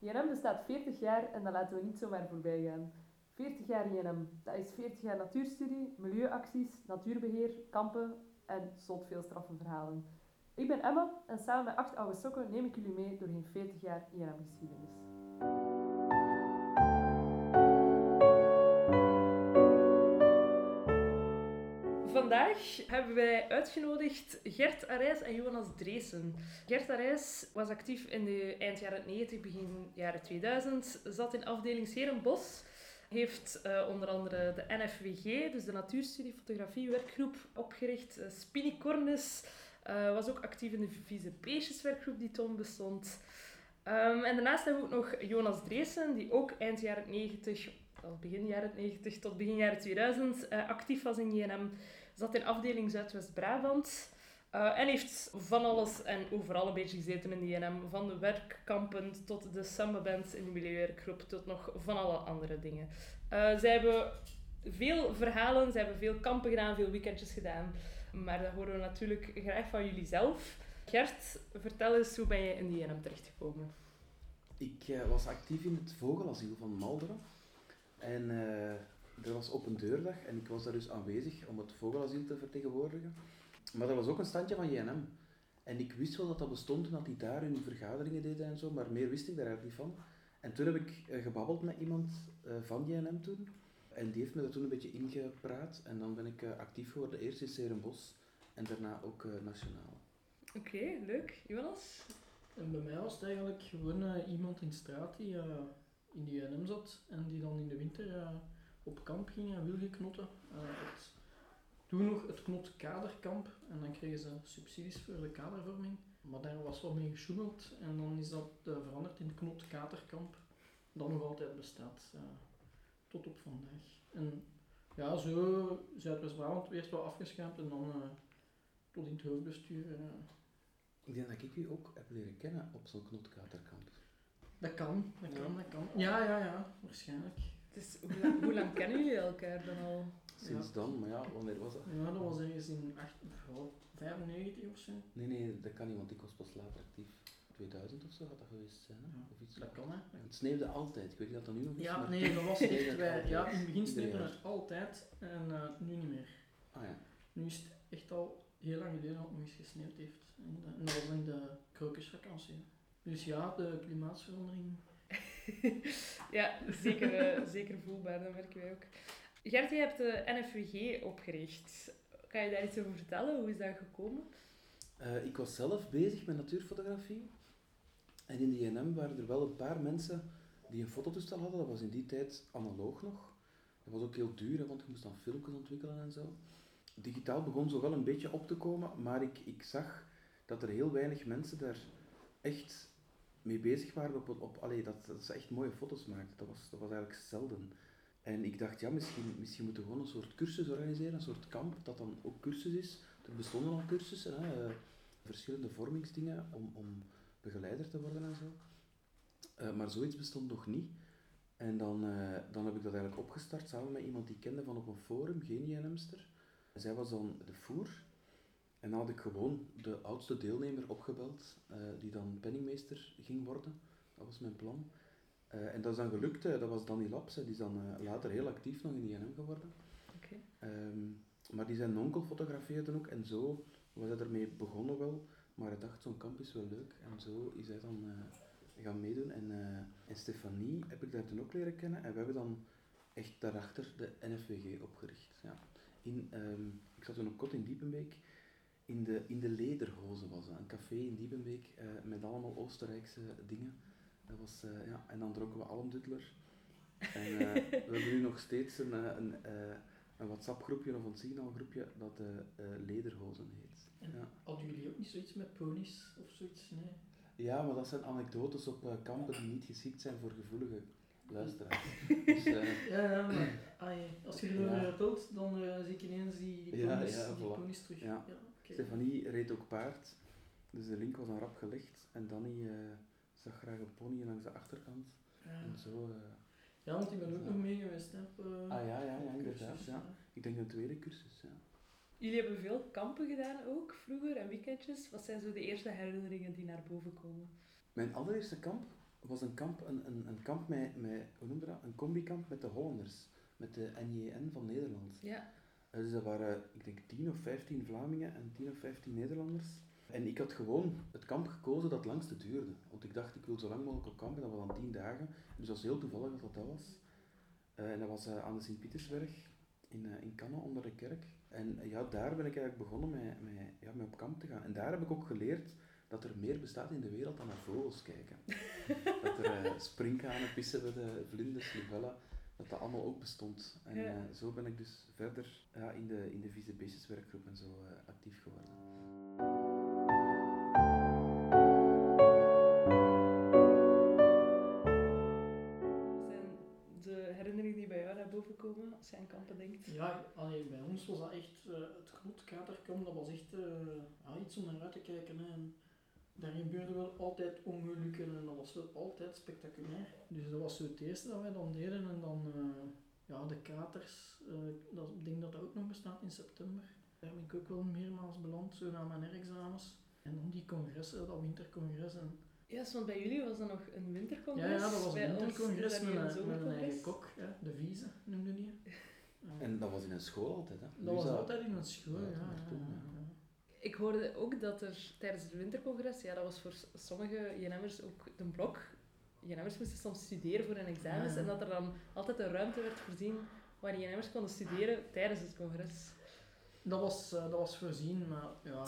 JNM bestaat 40 jaar en dat laten we niet zomaar voorbij gaan. 40 jaar JNM, dat is 40 jaar natuurstudie, milieuacties, natuurbeheer, kampen en zot veel straffe verhalen. Ik ben Emma en samen met acht oude sokken neem ik jullie mee doorheen 40 jaar JNM-geschiedenis. Vandaag hebben wij uitgenodigd Gert Arijs en Jonas Dreesen. Gert Arijs was actief in de eind jaren 90, begin jaren 2000. Zat in afdeling Serenbos. Heeft uh, onder andere de NFWG, dus de Natuurstudie Fotografie Werkgroep, opgericht. Uh, Spinicornis uh, was ook actief in de Vieze Beestjes werkgroep die toen bestond. Um, en daarnaast hebben we ook nog Jonas Dreesen, die ook eind jaren 90, al begin jaren 90 tot begin jaren 2000, actief was in JNM zat in afdeling Zuidwest-Brabant. Uh, en heeft van alles en overal een beetje gezeten in de INM. Van de werkkampen tot de samba-bands in de milieuwerkgroep tot nog van alle andere dingen. Uh, zij hebben veel verhalen, zij hebben veel kampen gedaan, veel weekendjes gedaan. Maar dat horen we natuurlijk graag van jullie zelf. Gert, vertel eens, hoe ben je in de INM terechtgekomen? Ik uh, was actief in het vogelasiel van Malderen. En er was open deurdag en ik was daar dus aanwezig om het vogelasiel te vertegenwoordigen. Maar er was ook een standje van JNM. En ik wist wel dat dat bestond en dat die daar hun vergaderingen deden en zo, maar meer wist ik daar eigenlijk niet van. En toen heb ik eh, gebabbeld met iemand eh, van JNM toen. En die heeft me daar toen een beetje ingepraat. En dan ben ik eh, actief geworden, eerst in Serenbos en daarna ook nationaal. Oké, leuk. Jonas? En bij mij was het eigenlijk gewoon iemand in de straat die in de JNM zat en die dan in de winter op kamp gingen knotten. Uh, het, toen nog het knot kaderkamp en dan kregen ze subsidies voor de kadervorming. Maar daar was wel mee gesjoemeld en dan is dat uh, veranderd in knot kaderkamp, dat nog altijd bestaat uh, tot op vandaag. En ja, zo Zuidwest-Brabant werd wel afgeschaamd en dan tot in het hoofdbestuur. ik denk dat ik u ook heb leren kennen op zo'n knotkaderkamp. Dat kan, dat kan, dat kan. Ja, ja, ja, waarschijnlijk. Dus hoe, lang, hoe lang kennen jullie elkaar dan al? Sinds dan, maar ja, wanneer was dat? Ja, dat was ergens in 95 of zo. Nee, nee, dat kan niet, want ik was pas later actief. 2000 of zo had dat geweest zijn, hè? Of iets dat kan, hè? Het sneeuwde altijd, ik weet niet dat dat nu nog is. Ja, nee, dat was echt, wij, ja, in het begin sneeuwde het altijd en uh, nu niet meer. Ah ja. Nu is het echt al heel lang geleden dat het nog eens gesneeuwd heeft. En, en dat was in de krokusvakantie. Dus ja, de klimaatsverandering ja, zeker, uh, zeker voelbaar, dat merken wij ook. Gert, je hebt de NFWG opgericht. Kan je daar iets over vertellen? Hoe is dat gekomen? Uh, ik was zelf bezig met natuurfotografie. En in de INM waren er wel een paar mensen die een fototoestel hadden. Dat was in die tijd analoog nog. Dat was ook heel duur, want je moest dan filmpjes ontwikkelen en zo. Digitaal begon zo wel een beetje op te komen, maar ik, ik zag dat er heel weinig mensen daar echt mee bezig waren op, op allee, dat, dat ze echt mooie foto's maakten. Dat was, dat was eigenlijk zelden. En ik dacht, ja, misschien, misschien moeten we gewoon een soort cursus organiseren, een soort kamp, dat dan ook cursus is. Er bestonden al cursussen, hè, eh, verschillende vormingsdingen om, om begeleider te worden en zo. Uh, maar zoiets bestond nog niet. En dan, uh, dan heb ik dat eigenlijk opgestart samen met iemand die kende van op een forum, geen JNMster. Zij was dan de voer en dan had ik gewoon de oudste deelnemer opgebeld, uh, die dan penningmeester ging worden. Dat was mijn plan. Uh, en dat is dan gelukt, uh, dat was Danny Laps, die is dan later heel actief nog in INM geworden. Okay. Um, maar die zijn onkel fotografeerde ook en zo was hij ermee begonnen wel. Maar hij dacht, zo'n kamp is wel leuk. En zo is hij dan gaan meedoen. En, en Stefanie heb ik daar toen ook leren kennen. En we hebben dan echt daarachter de NFWG opgericht. Ja. In, um, ik zat toen op Kot in Diepenbeek in de, in de Lederhozen was dat. Een café in Diepenbeek uh, met allemaal Oostenrijkse dingen. Dat was, uh, ja, en dan dronken we Almdutler. En uh, we hebben nu nog steeds een, een, een WhatsApp-groepje of een signalgroepje dat Lederhozen heet. Ja. Hadden jullie ook niet zoiets met ponies of zoiets? Nee. Ja, maar dat zijn anekdotes op kampen die niet geschikt zijn voor gevoelige luisteraars. dus, ja, ja, maar als je erover ja. vertelt, dan zie ik ineens die, ponies, ja, ja, die ponies terug. Ja. Stefanie reed ook paard, dus de link was aan rap gelegd. En Danny uh, zag graag een pony langs de achterkant. Ja. En zo... Uh, ja, want ik ben ook nog mee geweest. Hè, op, uh, ah ja, ja, ja inderdaad. Ja. Ik denk een tweede cursus, ja. Jullie hebben veel kampen gedaan ook, vroeger, en weekendjes. Wat zijn zo de eerste herinneringen die naar boven komen? Mijn allereerste kamp was een kamp, een, een, een kamp met, met, hoe dat? Een combikamp met de Hollanders. Met de NJN van Nederland. Ja. Dus dat waren, ik denk, 10 of 15 Vlamingen en 10 of 15 Nederlanders. En ik had gewoon het kamp gekozen dat het langste duurde. Want ik dacht, ik wil zo lang mogelijk op kamp en dat was dan 10 dagen. Dus dat was heel toevallig dat dat dat was. Eh, en dat was eh, aan de Sint-Pietersberg in, eh in Cannes, onder de kerk. En ja, daar ben ik eigenlijk begonnen met, met, ja, met op kamp te gaan. En daar heb ik ook geleerd dat er meer bestaat in de wereld dan naar vogels kijken. dat er eh, sprinkhanen, pissen, vlinders, libellen, dat dat allemaal ook bestond. En Ja. eh, zo ben ik dus verder ja, in de, in de vieze beestjeswerkgroep en zo eh, actief geworden. Wat zijn de herinneringen die bij jou naar boven komen als je aan kampen denkt? Ja, allee, bij ons was dat echt, eh, het grotkaterkamp, dat was echt eh, ja, iets om naar uit te kijken. Hè. En daar gebeurden wel altijd ongelukken en dat was wel altijd spectaculair. Dus dat was zo het eerste dat wij dan deden. En dan eh, ja, de katers, eh, dat, ik denk dat dat ook nog bestaat in september. Daar ben ik ook wel meermaals beland, zo na mijn examens. En dan die congressen, dat wintercongres. En, Ja, want bij jullie was dat nog een wintercongres. ja, ja, dat was Bij een wintercongres met, een, met een eigen zomercongres. kok, ja, de Vieze noemde die. Eh, En dat was in een school altijd, hè? Dat was altijd in een school, Ja, ja. Ik hoorde ook dat er tijdens het wintercongres, ja, dat was voor sommige JNM'ers ook een blok. JNM'ers moesten soms studeren voor hun examens Ja. en dat er dan altijd een ruimte werd voorzien waar JNM'ers konden studeren tijdens het congres. Dat was, eh, dat was voorzien, maar ja.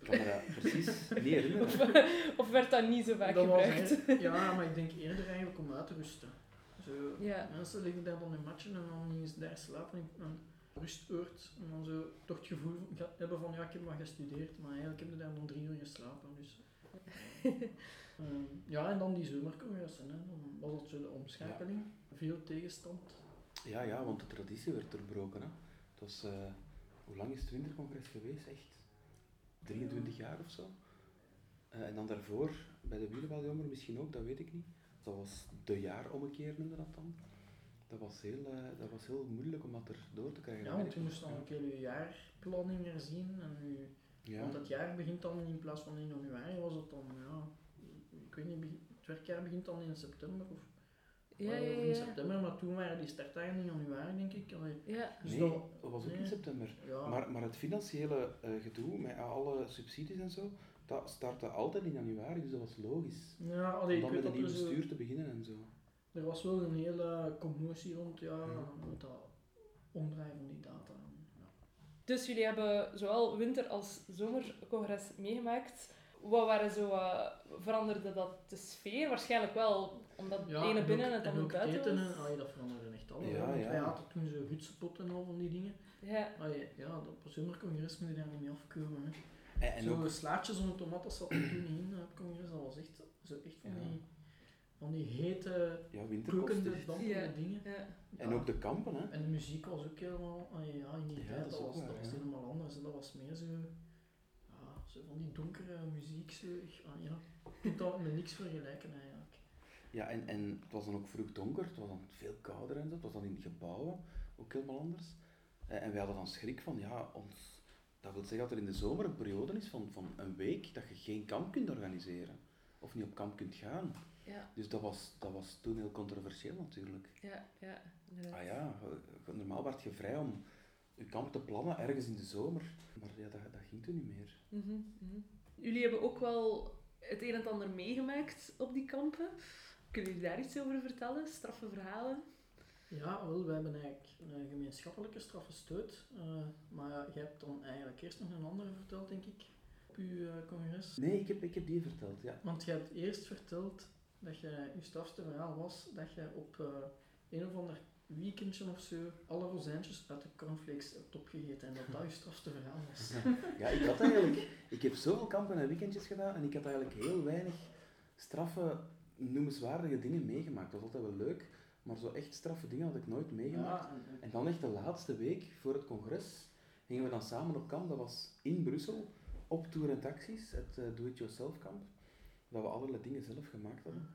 Ik kan me dat precies niet herinneren. Of, of werd dat niet zo vaak dat was gebruikt? ja, maar ik denk eerder eigenlijk om uit te rusten. Zo, Ja. Mensen liggen daar dan in matchen en dan gingen ze daar slapen een rustoord. En dan zo toch het gevoel ge- hebben van ja, ik heb wat gestudeerd, maar eigenlijk heb je daar dan drie uur geslapen. Dus. Ehm, ja, en dan die zomercongressen. Hè. Dan was dat zo de omschakeling. Veel tegenstand. Ja, ja, want de traditie werd doorbroken. Hè. Het was, eh, hoe lang is het wintercongres geweest? Echt 23 jaar of zo. Eh, en dan daarvoor, bij de wielerbaljongen misschien ook, dat weet ik niet. Dat was de jaarommekeer, noemde dat dan. Dat was heel, eh, dat was heel moeilijk om dat er door te krijgen. Ja, dat want je moest nog. dan een keer je jaarplanning herzien. En je, Ja. Want het jaar begint dan in plaats van in januari, was het dan, ja, ik weet niet, het werkjaar begint dan in september of, Ja, ja, in september, maar toen waren die startdagen in januari, denk ik. Ja, dus Nee, dat- dat was ook in september. ja, Maar, maar het financiële eh, gedoe met alle subsidies en zo, dat startte altijd in januari, dus dat was logisch. ja Om allee, ik dan weet met een dat nieuw zo, bestuur te beginnen en zo. Er was wel een hele commotie rond, ja, met dat omdraaien van die data. Ja. Dus jullie hebben zowel winter- als zomercongres meegemaakt. Wat waren zo, eh, veranderde dat de sfeer? Waarschijnlijk wel, omdat het ene en binnen en het en andere ook buiten eten, was. Allee, dat veranderde echt alles. Ja, hè, want ja. Wij hadden toen zo hutspot en al van die dingen. Ja, Allee, ja, dat- op een zomercongres moet je daar niet mee afkomen. Hè. En, en zo ook, slaatjes om tomaten zat er toen niet in op het congres. Dat was echt, zo echt van, Ja. die, van die hete, ja, kokende, dampende Ja. dingen. ja. En Ja. ook de kampen, hè. En de muziek was ook helemaal, allee, ja, in die Ja, tijd, dat was, waar, dat was helemaal anders. En dat was meer zo, ja, zo van die donkere muziek. Zo, ah, ja. Ik kunt dat met niks vergelijken eigenlijk. Ja, en, en het was dan ook vroeg donker, het was dan veel kouder en zo. Het was dan in gebouwen, ook helemaal anders. Eh, en wij hadden dan schrik van, ja, ons, dat wil zeggen dat er in de zomer een periode is van, van een week dat je geen kamp kunt organiseren. Of niet op kamp kunt gaan. Ja, Dus dat was, dat was toen heel controversieel natuurlijk. ja, ja. inderdaad. Ah ja, normaal werd je vrij om je kamp te plannen ergens in de zomer. Maar ja, dat, dat ging toen niet meer. Mhm, mhm. Jullie hebben ook wel het een en het ander meegemaakt op die kampen. Kunnen jullie daar iets over vertellen? Straffe verhalen? Ja, wel, wij hebben eigenlijk een gemeenschappelijke straffe stoot. eh, maar ja, jij hebt dan eigenlijk eerst nog een andere verteld, denk ik, op uw eh, congres. Nee, ik heb, ik heb die verteld, ja. Want je hebt eerst verteld dat je, je strafste verhaal was dat je op eh, een of ander weekendje of zo alle rozijntjes uit de cornflakes hebt opgegeten en dat dat je strafste verhaal was. Ja, ik had eigenlijk... Ik heb zoveel kampen en weekendjes gedaan en ik had eigenlijk heel weinig straffe, noemenswaardige dingen meegemaakt. Dat was altijd wel leuk, maar zo echt straffe dingen had ik nooit meegemaakt. Ja, en, En dan echt de laatste week voor het congres gingen we dan samen op kamp. Dat was in Brussel, op Tour en Taxis, het eh, Do-It-Yourself kamp. Dat we allerlei dingen zelf gemaakt hadden.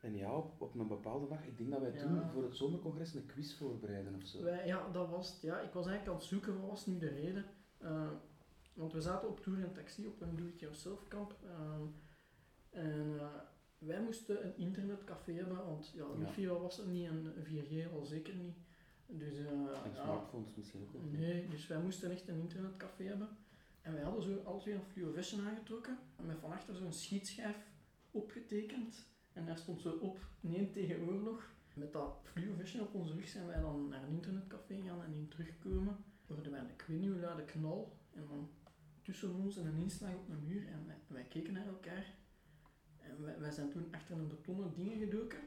En ja, op, op een bepaalde dag, ik denk dat wij Ja. toen voor het zomercongres een quiz voorbereiden of zo. Wij, ja, dat was het. Ja, ik was eigenlijk aan het zoeken, wat was nu de reden? Eh, want we zaten op tour en taxi op een do-it-yourself kamp. eh, en eh, wij moesten een internetcafé hebben, want ja, Ja. wifi was er niet en 4G al zeker niet. Dus, En smartphones misschien ook niet. nee, dus wij moesten echt een internetcafé hebben. En wij hadden zo twee een fluorescent aangetrokken en met van achter zo'n schietschijf opgetekend. En daar stond zo op, neem tegen oorlog. Met dat fluorescent op onze rug zijn wij dan naar een internetcafé gegaan en in terugkomen. Hoorden wij een ik weet niet hoe luide knal. En dan tussen ons en een inslag op een muur. En wij, wij keken naar elkaar. En wij, wij zijn toen achter een betonnen dingen gedoken.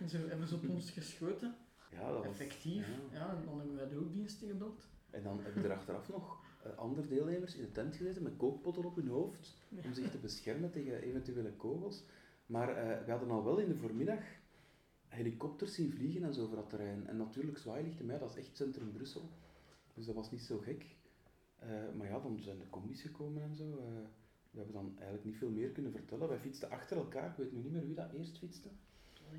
En zo hebben ze op ons geschoten. Ja, dat was... Effectief. ja. Ja, en dan hebben wij de hulpdiensten gebeld. En dan hebben er achteraf nog andere deelnemers in de tent gezeten met kookpotten op hun hoofd om zich te beschermen tegen eventuele kogels. Maar eh, we hadden al wel in de voormiddag helikopters zien vliegen en zo over dat terrein. En natuurlijk zwaailichten, mij, dat is echt centrum Brussel. Dus dat was niet zo gek. Eh, maar ja, dan zijn de commies gekomen en zo. Eh, we hebben dan eigenlijk niet veel meer kunnen vertellen. Wij fietsten achter elkaar, ik weet nu niet meer wie dat eerst fietste.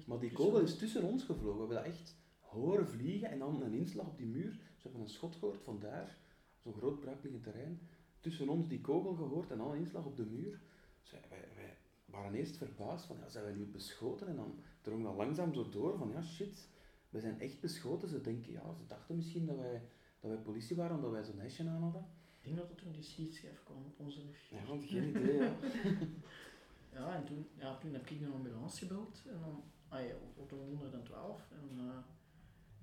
Maar die kogel is tussen ons gevlogen. We hebben dat echt horen vliegen en dan een inslag op die muur. Ze hebben een schot gehoord vandaar, zo'n groot braakliggend terrein. Tussen ons die kogel gehoord en een inslag op de muur. Dus wij, wij, wij waren eerst verbaasd van, ja, zijn wij nu beschoten? En dan drong dat langzaam zo door van, ja shit, we zijn echt beschoten. Ze denken, ja, ze dachten misschien dat wij, dat wij politie waren omdat wij zo'n hesje aan hadden. Ik denk dat het toen die schietschijf kwam op onze rug. Ja, want geen idee, ja. Ja, en toen, ja, toen heb ik een ambulance gebeld. En dan, ah ja, op de 112. En, eh,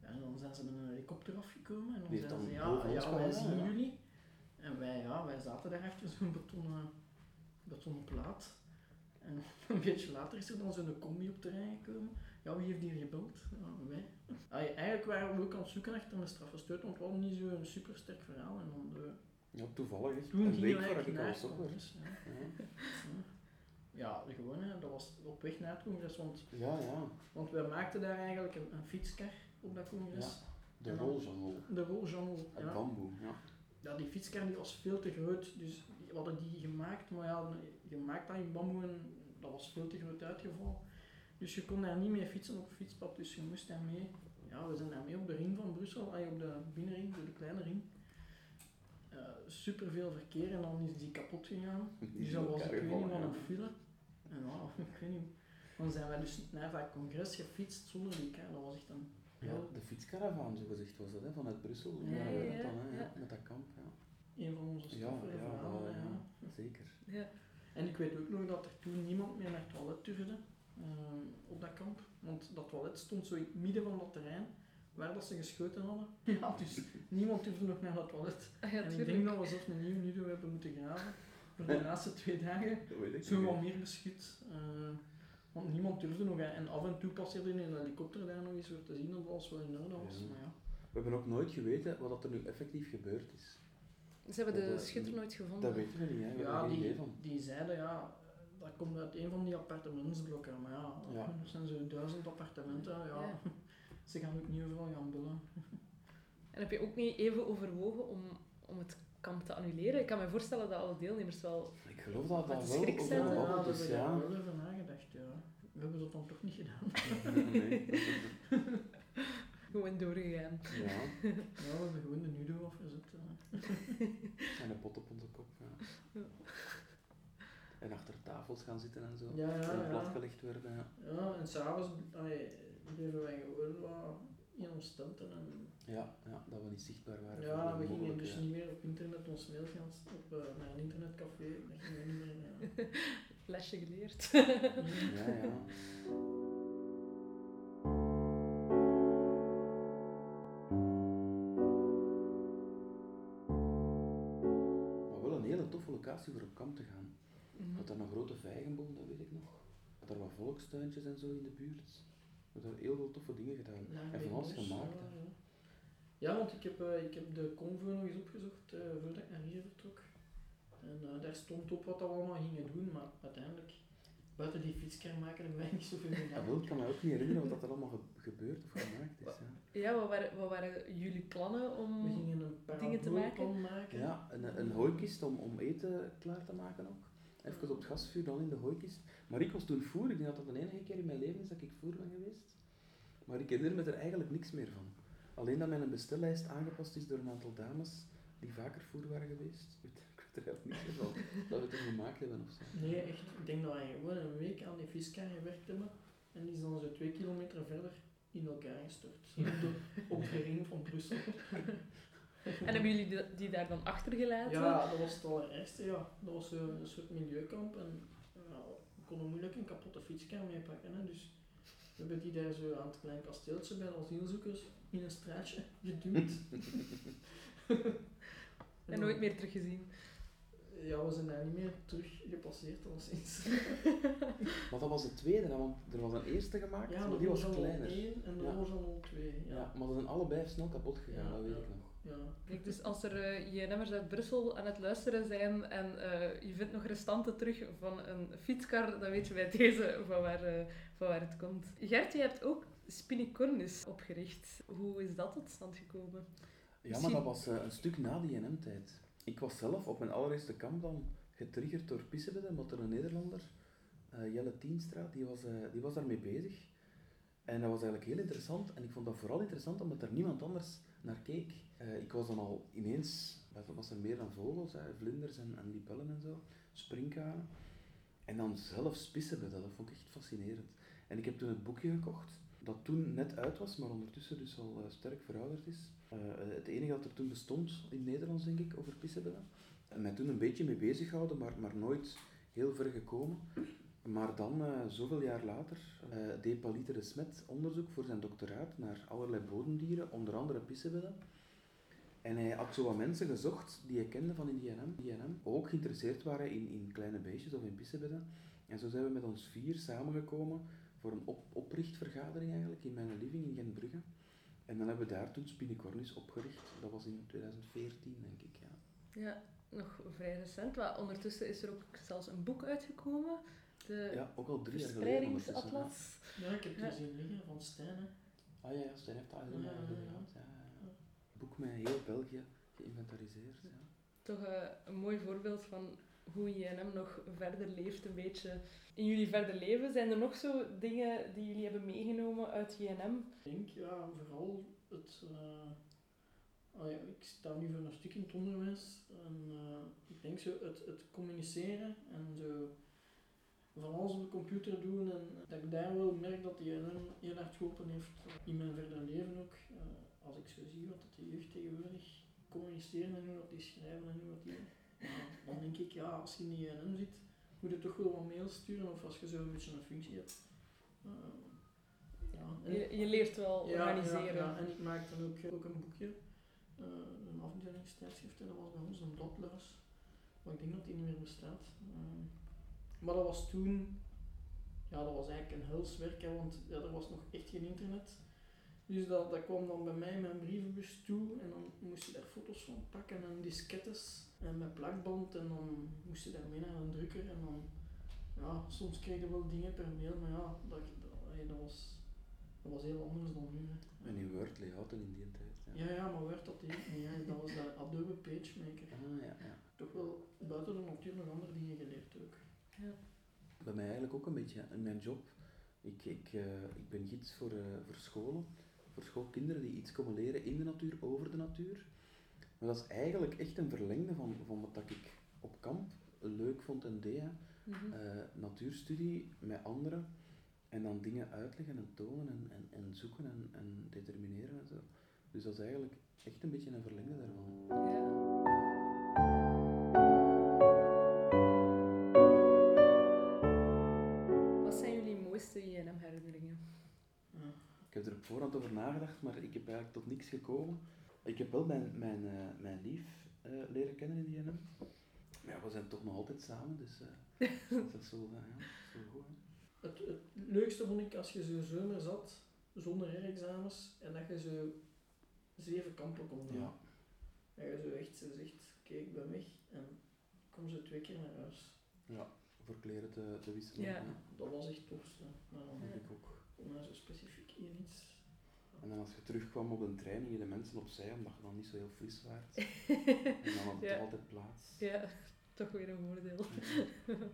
en dan zijn ze met een helikopter afgekomen. En dan zeiden ze, ja, ja wij zien ja. jullie. En wij, ja, wij zaten daar achter zo'n betonnen, betonnen plaat. En een beetje later is er dan zo'n combi op terrein gekomen. Ja, wie heeft hier gebeld? Ja, wij. Eigenlijk waren we ook aan het zoeken achter een straffe want we hadden niet zo'n super sterk verhaal. En dan de, Ja, toevallig. echt. toen een week we voordat ik al het. Ja. Ja. Ja, gewoon, hè, dat was op weg naar het congres, want, ja, ja. want we maakten daar eigenlijk een, een fietskar op dat congres. De En dan- roljangle. De roljangle, Het ja. bamboe, ja. ja. Die fietskar die was veel te groot, dus we hadden die gemaakt, maar ja, je maakt dat in bamboe en dat was veel te groot uitgevallen. Dus je kon daar niet mee fietsen op het fietspad, dus je moest daarmee, ja, we zijn daarmee op de ring van Brussel, op de binnenring, de kleine ring. super veel verkeer en dan is die kapot gegaan. Die Dus dat was ik weet niet wat een file. En ja, ik weet niet. Dan zijn wij dus naar dat congres gefietst zonder die kar. Dat was echt een Ja, de fietskaravaan, zo gezegd was dat, hè, vanuit Brussel. Ja, we ja, dat dan, hè, ja. met dat kamp. Ja, een van onze ja, ja, verhalen. ja. ja, zeker. Ja. En ik weet ook nog dat er toen niemand meer naar het toilet durfde ehm, op dat kamp. Want dat toilet stond zo in het midden van dat terrein waar dat ze geschoten hadden. Ja, dus niemand durfde nog naar dat toilet. Ah, ja, en ik denk dat we zelfs een nieuw nudo hebben moeten graven voor de laatste twee dagen. Dat weet ik Zo wat meer beschut. eh, want niemand durfde nog. hè. En af en toe passeerde een helikopter daar nog eens voor te zien dat alles wel in orde was. Ja. Maar ja. We hebben ook nooit geweten wat er nu effectief gebeurd is. Ze hebben de Dat, eh, schutter nooit gevonden. Dat weten we niet, hè. we Ja, die, idee van. die zeiden ja, dat komt uit een van die appartementsblokken. Maar ja, Ja. er zijn zo'n duizend appartementen. Ja. Ja. Ze gaan ook niet overal gaan bellen. En heb je ook niet even overwogen om, om het kamp te annuleren? Ik kan me voorstellen dat alle deelnemers wel... Ik geloof dat Met dat wel schrik zijn, Ja, daar is, ja. daar wel over nagedacht. Ja. We hebben dat dan toch niet gedaan. Nee, dat is- Gewoon doorgegaan. ja, Ja, we hebben gewoon de nudo afgezet. eh. en een pot op onze kop. Ja. Ja. En achter tafels gaan zitten en zo. Ja, ja, En ja. platgelegd worden. Ja. Ja, en s'avonds bleven wij gewoon wat in ons tenten. En, Ja, ja, dat we niet zichtbaar waren. ja, we gingen dus niet meer op internet ons mail gaan op, eh, naar een internetcafé. Dat gingen we niet meer. Lesje geleerd. Ja, ja. Maar wel een hele toffe locatie voor op kamp te gaan. Mhm. Had daar een grote vijgenboom, dat weet ik nog. Had daar wat volkstuintjes en zo in de buurt. We hebben daar heel veel toffe dingen gedaan. En van alles Bos, gemaakt. ja, hè. ja. Ja, want ik heb, eh, ik heb de convo nog eens opgezocht eh, voordat ik naar hier vertrok. En eh, daar stond op wat we allemaal gingen doen, maar uiteindelijk, buiten die fietskar maken, hebben wij niet zoveel Ja, gedaan. wel, ik kan me ook niet herinneren wat dat er allemaal ge- gebeurd of gemaakt is. Ja, Ja, wat waren, wat waren jullie plannen om... We gingen een Dingen te maken? ja een, een hooikist om, om eten klaar te maken ook. Even op het gasvuur, dan in de hooikist. Maar ik was toen voer, ik denk dat dat de enige keer in mijn leven is dat ik voer ben geweest. Maar ik herinner me er eigenlijk niks meer van. Alleen dat mijn bestellijst aangepast is door een aantal dames die vaker voer waren geweest. Er niks van dat we het er gemaakt hebben of zo. Nee, echt. Ik denk dat wij gewoon een week aan die viskar gewerkt hebben. En die is dan zo twee kilometer verder in elkaar gestort. Op de, ring van Brussel. En hebben jullie die, daar dan achtergelaten? Ja, dat was het allerergste, ja. Dat was zo een soort milieukamp en ja, we konden moeilijk een kapotte fietskar mee pakken. Hè. Dus we hebben die daar zo aan het klein kasteeltje bij de asielzoekers in een straatje geduwd. En nooit meer teruggezien. Ja, we zijn daar niet meer terug gepasseerd al sinds. Maar dat was de tweede, hè, want er was een eerste gemaakt, Ja, maar die was kleiner. één en Ja. was al twee. Ja. Ja. maar ze zijn allebei snel kapot gegaan, Ja, dat weet ja. ik nog. ja. Kijk, dus als er eh JNM'ers uit Brussel aan het luisteren zijn en eh, je vindt nog restanten terug van een fietskar, dan weet je bij deze van waar, eh, van waar het komt. Gert, je hebt ook Spinicornis opgericht. Hoe is dat tot stand gekomen? Ja, maar dat was een stuk na die NM-tijd. Ik was zelf op mijn allereerste kamp dan getriggerd door Pissebedde, omdat er een Nederlander, eh, Jelle Tienstra, die was, eh, die was daarmee bezig. En dat was eigenlijk heel interessant. En ik vond dat vooral interessant omdat er niemand anders naar keek. Eh, ik was dan al ineens, was er meer dan vogels, hè, vlinders en, en libellen en zo, sprinkhanen. En dan zelfs Pissebedde, dat vond ik echt fascinerend. En ik heb toen het boekje gekocht, dat toen net uit was, maar ondertussen dus al sterk verouderd is. Eh, het enige dat er toen bestond in Nederlands, denk ik, over pissebedden. En mij toen een beetje mee bezig gehouden, maar, maar nooit heel ver gekomen. Maar dan, eh, zoveel jaar later, eh, deed Paliter de Smet onderzoek voor zijn doctoraat naar allerlei bodemdieren, onder andere pissebedden. En hij had zo wat mensen gezocht die hij kende van in die NM, die NM ook geïnteresseerd waren in, in kleine beestjes of in pissebedden. En zo zijn we met ons vier samengekomen voor een op oprichtvergadering eigenlijk in mijn living in Gentbrugge. En dan hebben we daar toen Spinicornis opgericht. Dat was in 2014, denk ik. Ja. Ja, nog vrij recent. Maar ondertussen is er ook zelfs een boek uitgekomen. De ja, ook al drie jaar geleden. ja. Verspreidingsatlas. Ja, ik heb die Ja. zien liggen van Stijn. hè. Ah ja, ja, Stijn heeft dat gedaan. Ja, ja, ja. Boek met heel België geïnventariseerd. Ja. Toch eh, een mooi voorbeeld van hoe JNM nog verder leeft, een beetje in jullie verder leven. Zijn er nog zo dingen die jullie hebben meegenomen uit JNM? Ik denk, ja, vooral het... eh, ah ja, ik sta nu voor een stuk in het onderwijs. En eh, ik denk zo het, het communiceren en zo van alles op de computer doen. En dat ik daar wel merk dat die heel hard geholpen heeft in mijn verder leven ook. Eh, als ik zo zie wat de jeugd tegenwoordig communiceren en hoe dat die schrijven en hoe dat die... dan denk ik, ja, als je in INM zit, moet je toch wel wat mails sturen of als je zo een beetje een functie hebt. Eh, ja, Je, je leert wel ja, organiseren. Ja, en ik maak dan ook, ook een boekje, eh, een afdelingstijdschrift, en dat was bij ons een bladluis. Maar ik denk dat die niet meer bestaat. Eh, maar dat was toen, ja, dat was eigenlijk een helswerk, hè, want ja, er was nog echt geen internet. Dus dat, dat kwam dan bij mij in mijn brievenbus toe en dan moest je daar foto's van pakken en diskettes en met plakband en dan moest je daar mee naar een drukker en dan, ja, soms kreeg je wel dingen per mail, maar ja, dat, dat, was, dat was heel anders dan nu. Hè. En in Word layouten in die tijd. Ja. Ja, ja, maar Word dat deed ik niet. Hè. Dat was de Adobe PageMaker. Ah, ja, ja. Toch wel buiten de natuur nog andere dingen geleerd ook. Bij mij eigenlijk ook een beetje. In mijn job, ik, ik, eh, ik ben gids voor, eh, voor scholen, voor schoolkinderen die iets komen leren in de natuur, over de natuur. Maar dat is eigenlijk echt een verlengde van, van wat dat ik op kamp leuk vond en deed. hè. Mhm. Eh, natuurstudie met anderen en dan dingen uitleggen en tonen en, en, en zoeken en, en determineren en zo. Dus dat is eigenlijk echt een beetje een verlengde daarvan. Ja. Wat zijn jullie mooiste JNM-herinneringen? Ja. Ik heb er op voorhand over nagedacht, maar ik heb eigenlijk tot niks gekomen. Ik heb wel mijn, mijn, eh, mijn lief eh, leren kennen in die NM. Maar ja, we zijn toch nog altijd samen, dus eh, dat is wel, ja, wel goed. hè. Het, het leukste vond ik als je zo zomer zat, zonder herexamens, en dat je zo zeven kampen kon doen. Ja. Dat je zo echt zo zegt, kijk, ik ben weg en kom zo twee keer naar huis. ja, voor kleren te, te wisselen. Ja. Ja. Dat was echt tof. hè. Maar dan Dat heb ik ook. hij zo specifiek hier iets. En dan als je terugkwam op een trein, gingen de mensen opzij, omdat je dan niet zo heel fris waart. En dan had het Ja. altijd plaats. Ja, toch weer een voordeel.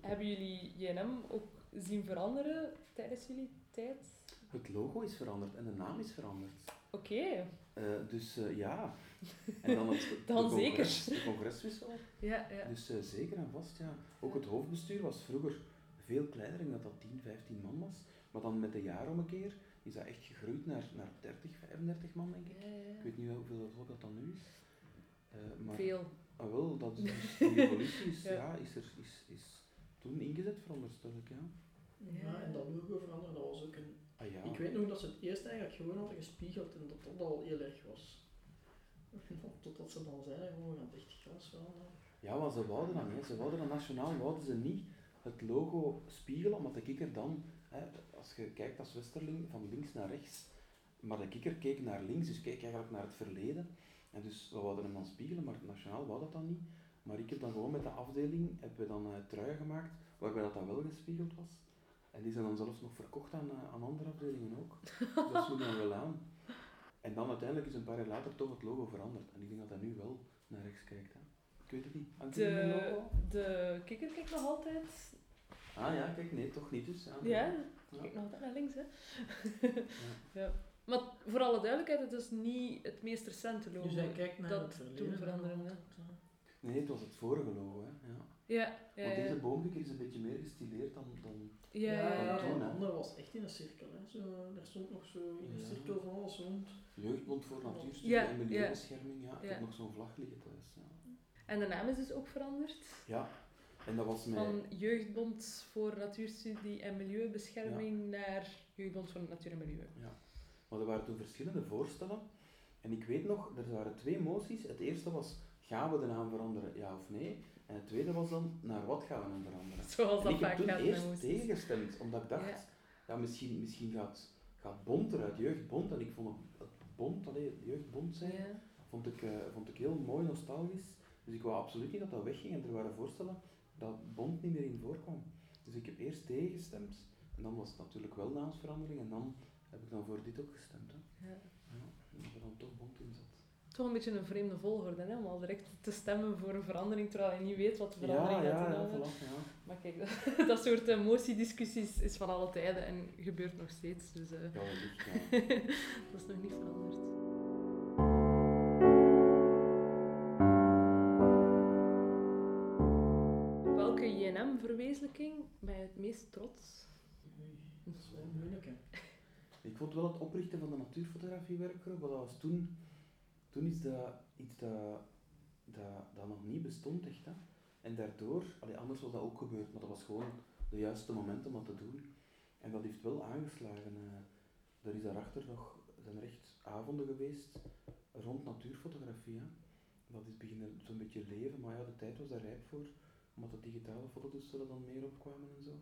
Hebben jullie JNM ook zien veranderen tijdens jullie tijd? Het logo is veranderd en de naam is veranderd. Oké. Eh, dus eh, ja. En dan het Dan de zeker. de congreswissel. Ja, ja. Dus eh, zeker en vast, ja. Ook het hoofdbestuur was vroeger veel kleiner, ik denk dat dat 10, 15 man was. Maar dan met de jaren om een keer is dat echt gegroeid naar, naar 30, 35 man, denk ik. Ja, ja, Ik weet niet hoeveel dat dan nu is. Eh, maar Veel. ah, wel, dat is, dus die evolutie is, Ja. ja. is, er, is, is toen ingezet, veronderstel ik. Ja. Ja, en dat logo veranderen, dat was ook een... Ah ja. Ik weet nog dat ze het eerst eigenlijk gewoon hadden gespiegeld en dat dat al heel erg was. Totdat ze dan zeiden, gewoon, we gaan het echt gras veranderen. Ja, maar ze wouden dan niet. Ze wouden dan nationaal wouden ze niet het logo spiegelen, omdat de kikker dan, hè, als je kijkt als Westerling, van links naar rechts, maar de kikker keek naar links, dus keek eigenlijk naar het verleden. En dus we wouden hem dan spiegelen, maar nationaal wou dat dan niet. Maar ik heb dan gewoon met de afdeling, hebben we dan uh, truien gemaakt, waarbij dat dan wel gespiegeld was. En die zijn dan zelfs nog verkocht aan, uh, aan andere afdelingen ook. Dus dat sloeg dan wel aan. En dan uiteindelijk is een paar jaar later toch het logo veranderd. En ik denk dat dat nu wel naar rechts kijkt. Hè. Ik weet het niet. De, de kikker kijkt nog altijd. Ah ja, kijk, nee, toch niet dus. Ja. Ja, Ja. kijk nog altijd naar links, hè. ja. Maar voor alle duidelijkheid, het is niet het meest recente logo. Dus hij kijkt naar dat het toen veranderen, hè. Nee, het was het vorige logo. Hè. Ja. Ja, ja, Want ja. deze boomkikker is een beetje meer gestileerd dan... dan... Ja, ja, ja, ja. ja, toen, de hè. andere was echt in een cirkel. Hè. Zo, daar stond nog zo in een Ja. cirkel van alles rond. Jeugdbond voor Natuurstudie Ja, en ja. Milieubescherming. Ja. Ik Ja. heb nog zo'n vlag liggen thuis. Ja. En de naam is dus ook veranderd. ja, en dat was met... Van Jeugdbond voor Natuurstudie en Milieubescherming naar Jeugdbond voor Natuur en Milieu. Maar er waren toen verschillende voorstellen. En ik weet nog, er waren twee moties. Het eerste was, gaan we de naam veranderen, ja of nee? En het tweede was dan, naar wat gaan we hem veranderen? Zoals En dat ik heb toen gaat eerst tegengestemd, omdat ik dacht, Ja. ja, misschien, misschien gaat, gaat Bond eruit, jeugdbond. En ik vond het, Bond, allee, jeugdbond zijn, Ja. vond, ik, eh, vond ik heel mooi, nostalgisch. Dus ik wou absoluut niet dat dat wegging. En er waren voorstellen dat Bond niet meer in voorkwam. Dus ik heb eerst tegengestemd. En dan was het natuurlijk wel naamsverandering. En dan heb ik dan voor dit ook gestemd. Hè. Ja. Ja, dat er dan toch Bond in zat. Toch een beetje een vreemde volgorde, hè? om al direct te stemmen voor een verandering, terwijl je niet weet wat de verandering ja, gaat ja, ja, inhouden. voilà, ja. Maar kijk, dat, dat soort emotiediscussies is van alle tijden en gebeurt nog steeds. Dus eh, Ja, wellicht, ja. dat is nog niet veranderd. Ben je het meest trots? Oei, dat is wel moeilijk, hè. Ik vond wel het oprichten van de natuurfotografiewerkgroep, want dat was toen, toen is dat iets dat, dat, dat nog niet bestond echt. Hè. En daardoor, allee, anders was dat ook gebeurd, maar dat was gewoon de juiste moment om dat te doen. En dat heeft wel aangeslagen. eh. er is daarachter nog, zijn er echt avonden geweest rond natuurfotografie. Hè. Dat is beginnen zo'n beetje leven, maar ja, de tijd was daar rijp voor, omdat de digitale fototoestellen dan meer opkwamen en zo.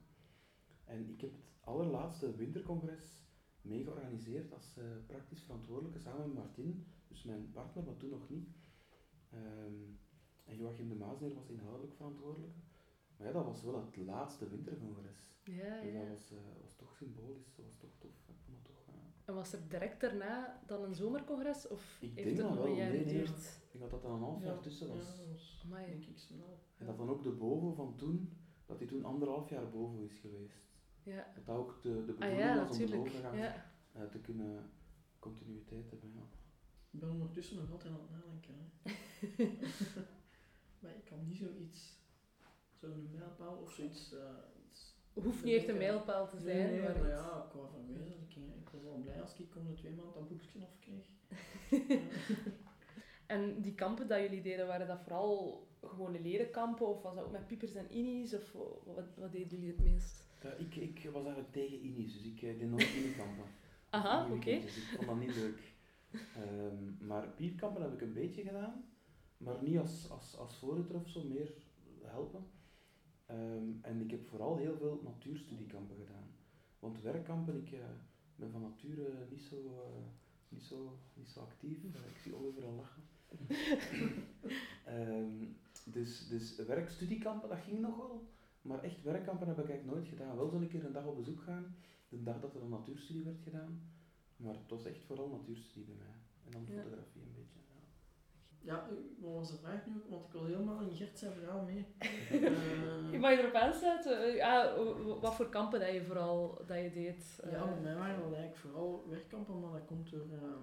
En ik heb het allerlaatste wintercongres mee georganiseerd als eh, praktisch verantwoordelijke samen met Martin, dus mijn partner, maar toen nog niet. Ehm, en Joachim de Maasneer was inhoudelijk verantwoordelijke. Maar ja, dat was wel het laatste wintercongres. Ja, Dus ja. dat was, eh, was toch symbolisch, dat was toch tof. Ik vond dat toch, En was er direct daarna dan een zomercongres? Of Ik heeft denk het dat een wel, jaar nee, ik denk dat dat dan een half jaar tussen was. Ja, denk ik snel. En dat dan ook de boven van toen, dat hij toen anderhalf jaar boven is geweest. Ja. Dat dat ook de, de Ah bedoeling ja, was om de overgang Ja. eh, te kunnen continuïteit hebben. Ja. Ik ben ondertussen nog altijd aan het nadenken. Hè. maar ik kan niet zoiets, zo'n mijlpaal of zoiets. eh, iets Hoeft niet echt een mijlpaal te zijn. Nee, nee, maar ja, qua verwezenlijking. Ik was al blij als ik om de twee maanden dat boekje afkreeg. En die kampen dat jullie deden, waren dat vooral gewone lerenkampen? Of was dat ook met piepers en innies? Of wat, wat deden jullie het meest? Ja, ik, ik was eigenlijk tegen Inis, dus ik eh, deed nooit Inikampen. Aha, oké. weekendjes, Ik vond dat niet leuk. Ehm, maar pierkampen heb ik een beetje gedaan, maar niet als, als, als voorzitter of zo, meer helpen. Ehm, en ik heb vooral heel veel natuurstudiekampen gedaan. Want werkkampen, ik eh, ben van nature niet zo, eh, niet zo, niet zo actief. Eh, ik zie Oliver al lachen. Ehm, dus, dus werkstudiekampen, dat ging nog wel. Maar echt werkkampen heb ik eigenlijk nooit gedaan. Wel zo een keer een dag op bezoek gaan, de dag dat er een natuurstudie werd gedaan. Maar het was echt vooral natuurstudie bij mij. En dan Ja. fotografie een beetje. Ja. Eh, wat was de vraag nu? ook? Want ik wil helemaal in Gert zijn verhaal mee. Eh, Je mag je erop aansluiten. Eh, Ja, wat voor kampen dat je vooral dat je deed? Ja, eh. bij mij waren dat eigenlijk vooral werkkampen, maar dat komt door... eh,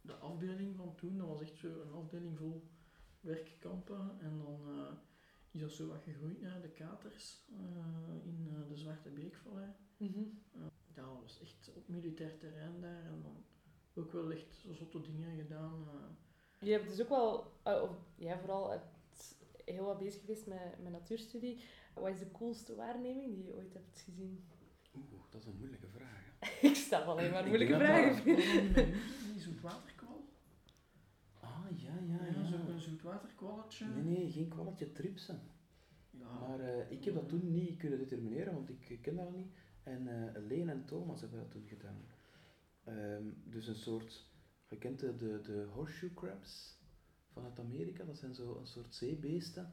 de afbeelding van toen. Dat was echt zo een afdeling vol werkkampen. En dan eh, is dat zo wat gegroeid naar de katers eh, in eh, de Zwarte Beekvallei. Ja, dat was echt op militair terrein daar. En dan ook wel echt zo zotte dingen gedaan. Je hebt dus ook wel, eh, of jij vooral, hebt heel wat bezig geweest met, met natuurstudie. Wat is de coolste waarneming die je ooit hebt gezien? Oeh, dat is een moeilijke vraag. hè. Ik stel alleen maar moeilijke vragen. Die zoetwaterkwal? Ah, ja, ja, Ja, ja. zo'n zoetwaterkwalletje. Nee, nee, geen kwalletje tripsen. Ja. Maar eh, ik heb dat toen niet kunnen determineren, want ik ken dat niet. En eh Leen en Thomas hebben dat toen gedaan. Ehm, dus een soort, je kent de, de, horseshoe crabs vanuit Amerika, dat zijn zo een soort zeebeesten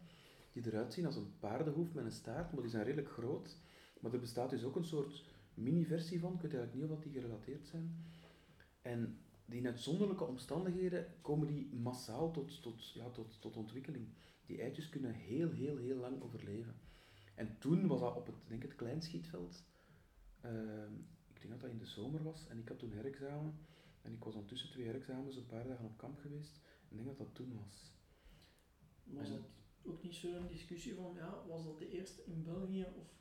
die eruit zien als een paardenhoef met een staart, maar die zijn redelijk groot. Maar er bestaat dus ook een soort mini-versie van, ik weet eigenlijk niet of die gerelateerd zijn. En die in uitzonderlijke omstandigheden komen die massaal tot, tot, ja, tot, tot ontwikkeling. Die eitjes kunnen heel, heel, heel lang overleven. En toen was dat op het, denk ik, het kleinschietveld. Ehm, ik denk dat dat in de zomer was en ik had toen herexamen. En ik was dan tussen twee herexamens een paar dagen op kamp geweest. Ik denk dat dat toen was. Was En- dat ook niet zo'n discussie van, ja, was dat de eerste in België of...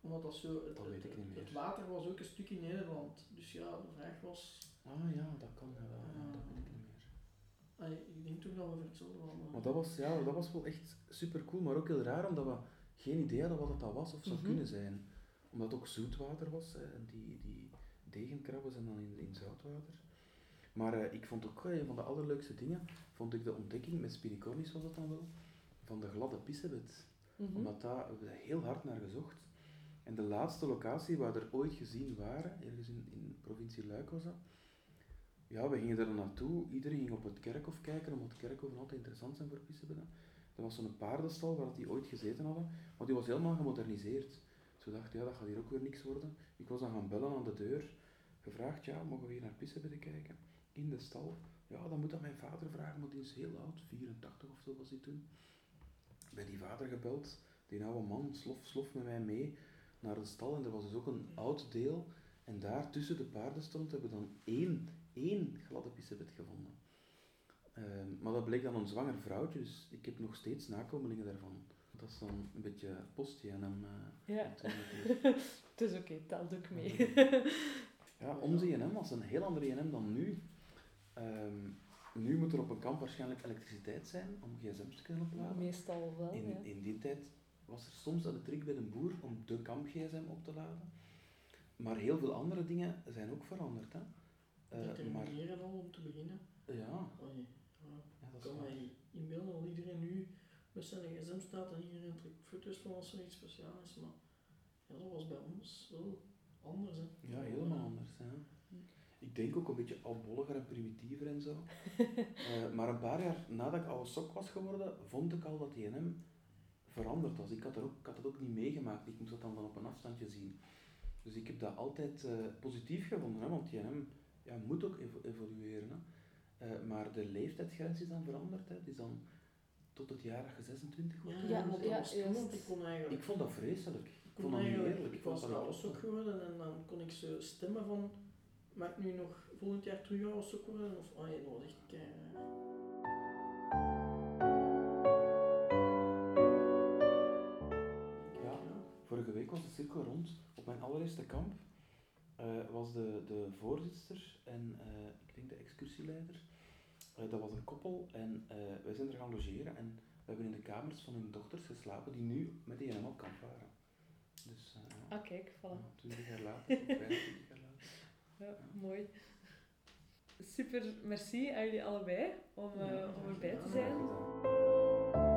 Omdat dat zo... Het, Dat weet ik niet het- meer. Het water was ook een stuk in Nederland. Dus ja, de vraag was... Ah ja, dat kan wel. ja, dat weet ik niet meer. Allee, ik denk toch dat we hetzelfde hadden. Maar dat was, ja, dat was wel echt super cool, maar ook heel raar omdat we geen idee hadden wat het dat was of zou Mhm. kunnen zijn. Omdat het ook zoetwater was hè, en die, die degenkrabben zijn dan in, in zoutwater. Maar eh, ik vond ook eh, een van de allerleukste dingen, vond ik de ontdekking, met Spiricornis was dat dan wel, van de gladde pissebed. Mhm. Omdat daar hebben we heel hard naar gezocht. En de laatste locatie waar we er ooit gezien waren, ergens in, in provincie Luik was dat. Ja, we gingen daar naartoe. Iedereen ging op het kerkhof kijken, omdat kerkhoven altijd interessant zijn voor pissebedden. Er was zo'n paardenstal waar dat die ooit gezeten hadden, maar die was helemaal gemoderniseerd. Dus we dachten, ja, dat gaat hier ook weer niks worden. Ik was dan gaan bellen aan de deur, gevraagd, ja, mogen we hier naar pissebedden kijken? In de stal. Ja, dan moet dat mijn vader vragen, want die is heel oud, 84 of zo was hij toen. Bij die vader gebeld, die oude man slof, slof met mij mee naar de stal en er was dus ook een oud deel. En daar tussen de paarden stond, hebben we dan één, één gladde pissebed gevonden. Ehm, maar dat bleek dan een zwanger vrouwtje, dus ik heb nog steeds nakomelingen daarvan. Dat is dan een beetje post-JNM. eh, Ja, natuurlijk. het is oké, telt ook mee. Ja, onze INM was een heel andere INM dan nu. Ehm, nu moet er op een kamp waarschijnlijk elektriciteit zijn om gsm's te kunnen opladen. Meestal wel, In, ja. in die tijd was er soms aan de trick bij een boer om de kamp gsm op te laden. Maar heel veel andere dingen zijn ook veranderd. Hè. Eh, maar Determineren al om te beginnen. ja, Allee, ja. dat kan mij inbeelden dat iedereen nu met zijn gsm staat en iedereen trekt foto's van als er iets speciaals is. Maar ja, dat was bij ons wel anders. Hè. Ja, helemaal anders. Hè. Ik denk ook een beetje albolliger en primitiever en zo. Eh, maar een paar jaar nadat ik oude sok was geworden, vond ik al dat DNM veranderd was. Ik had, er ook, ik had het ook niet meegemaakt. Ik moest dat dan van op een afstandje zien. Dus ik heb dat altijd eh, positief gevonden, hè, want DNM ja, moet ook evo- evolueren. Hè. Eh, maar de leeftijdsgrens is dan veranderd. Hè. Het is dan tot het jaar dat je 26 wordt. Ja, Ja, want dat ja, was ik kon eigenlijk... Ik vond dat vreselijk. Vond dat eigenlijk, eerlijk. ik was tof. sok geworden en dan kon ik zo stemmen van, mag ik nu nog volgend jaar terug sok worden? Of, ah je keihard. Ja. Vorige week was de cirkel rond. Op mijn allereerste kamp eh, was de, de voorzitter en eh, ik denk de excursieleider. Eh, dat was een koppel en wij zijn er gaan logeren en we hebben in de kamers van hun dochters geslapen die nu met die op kamp waren. Dus eh, Ah, kijk, voilà. ja, 20 jaar later, of 25 jaar later. Ja, mooi. Super, merci aan jullie allebei om, eh, Ja, om erbij te zijn.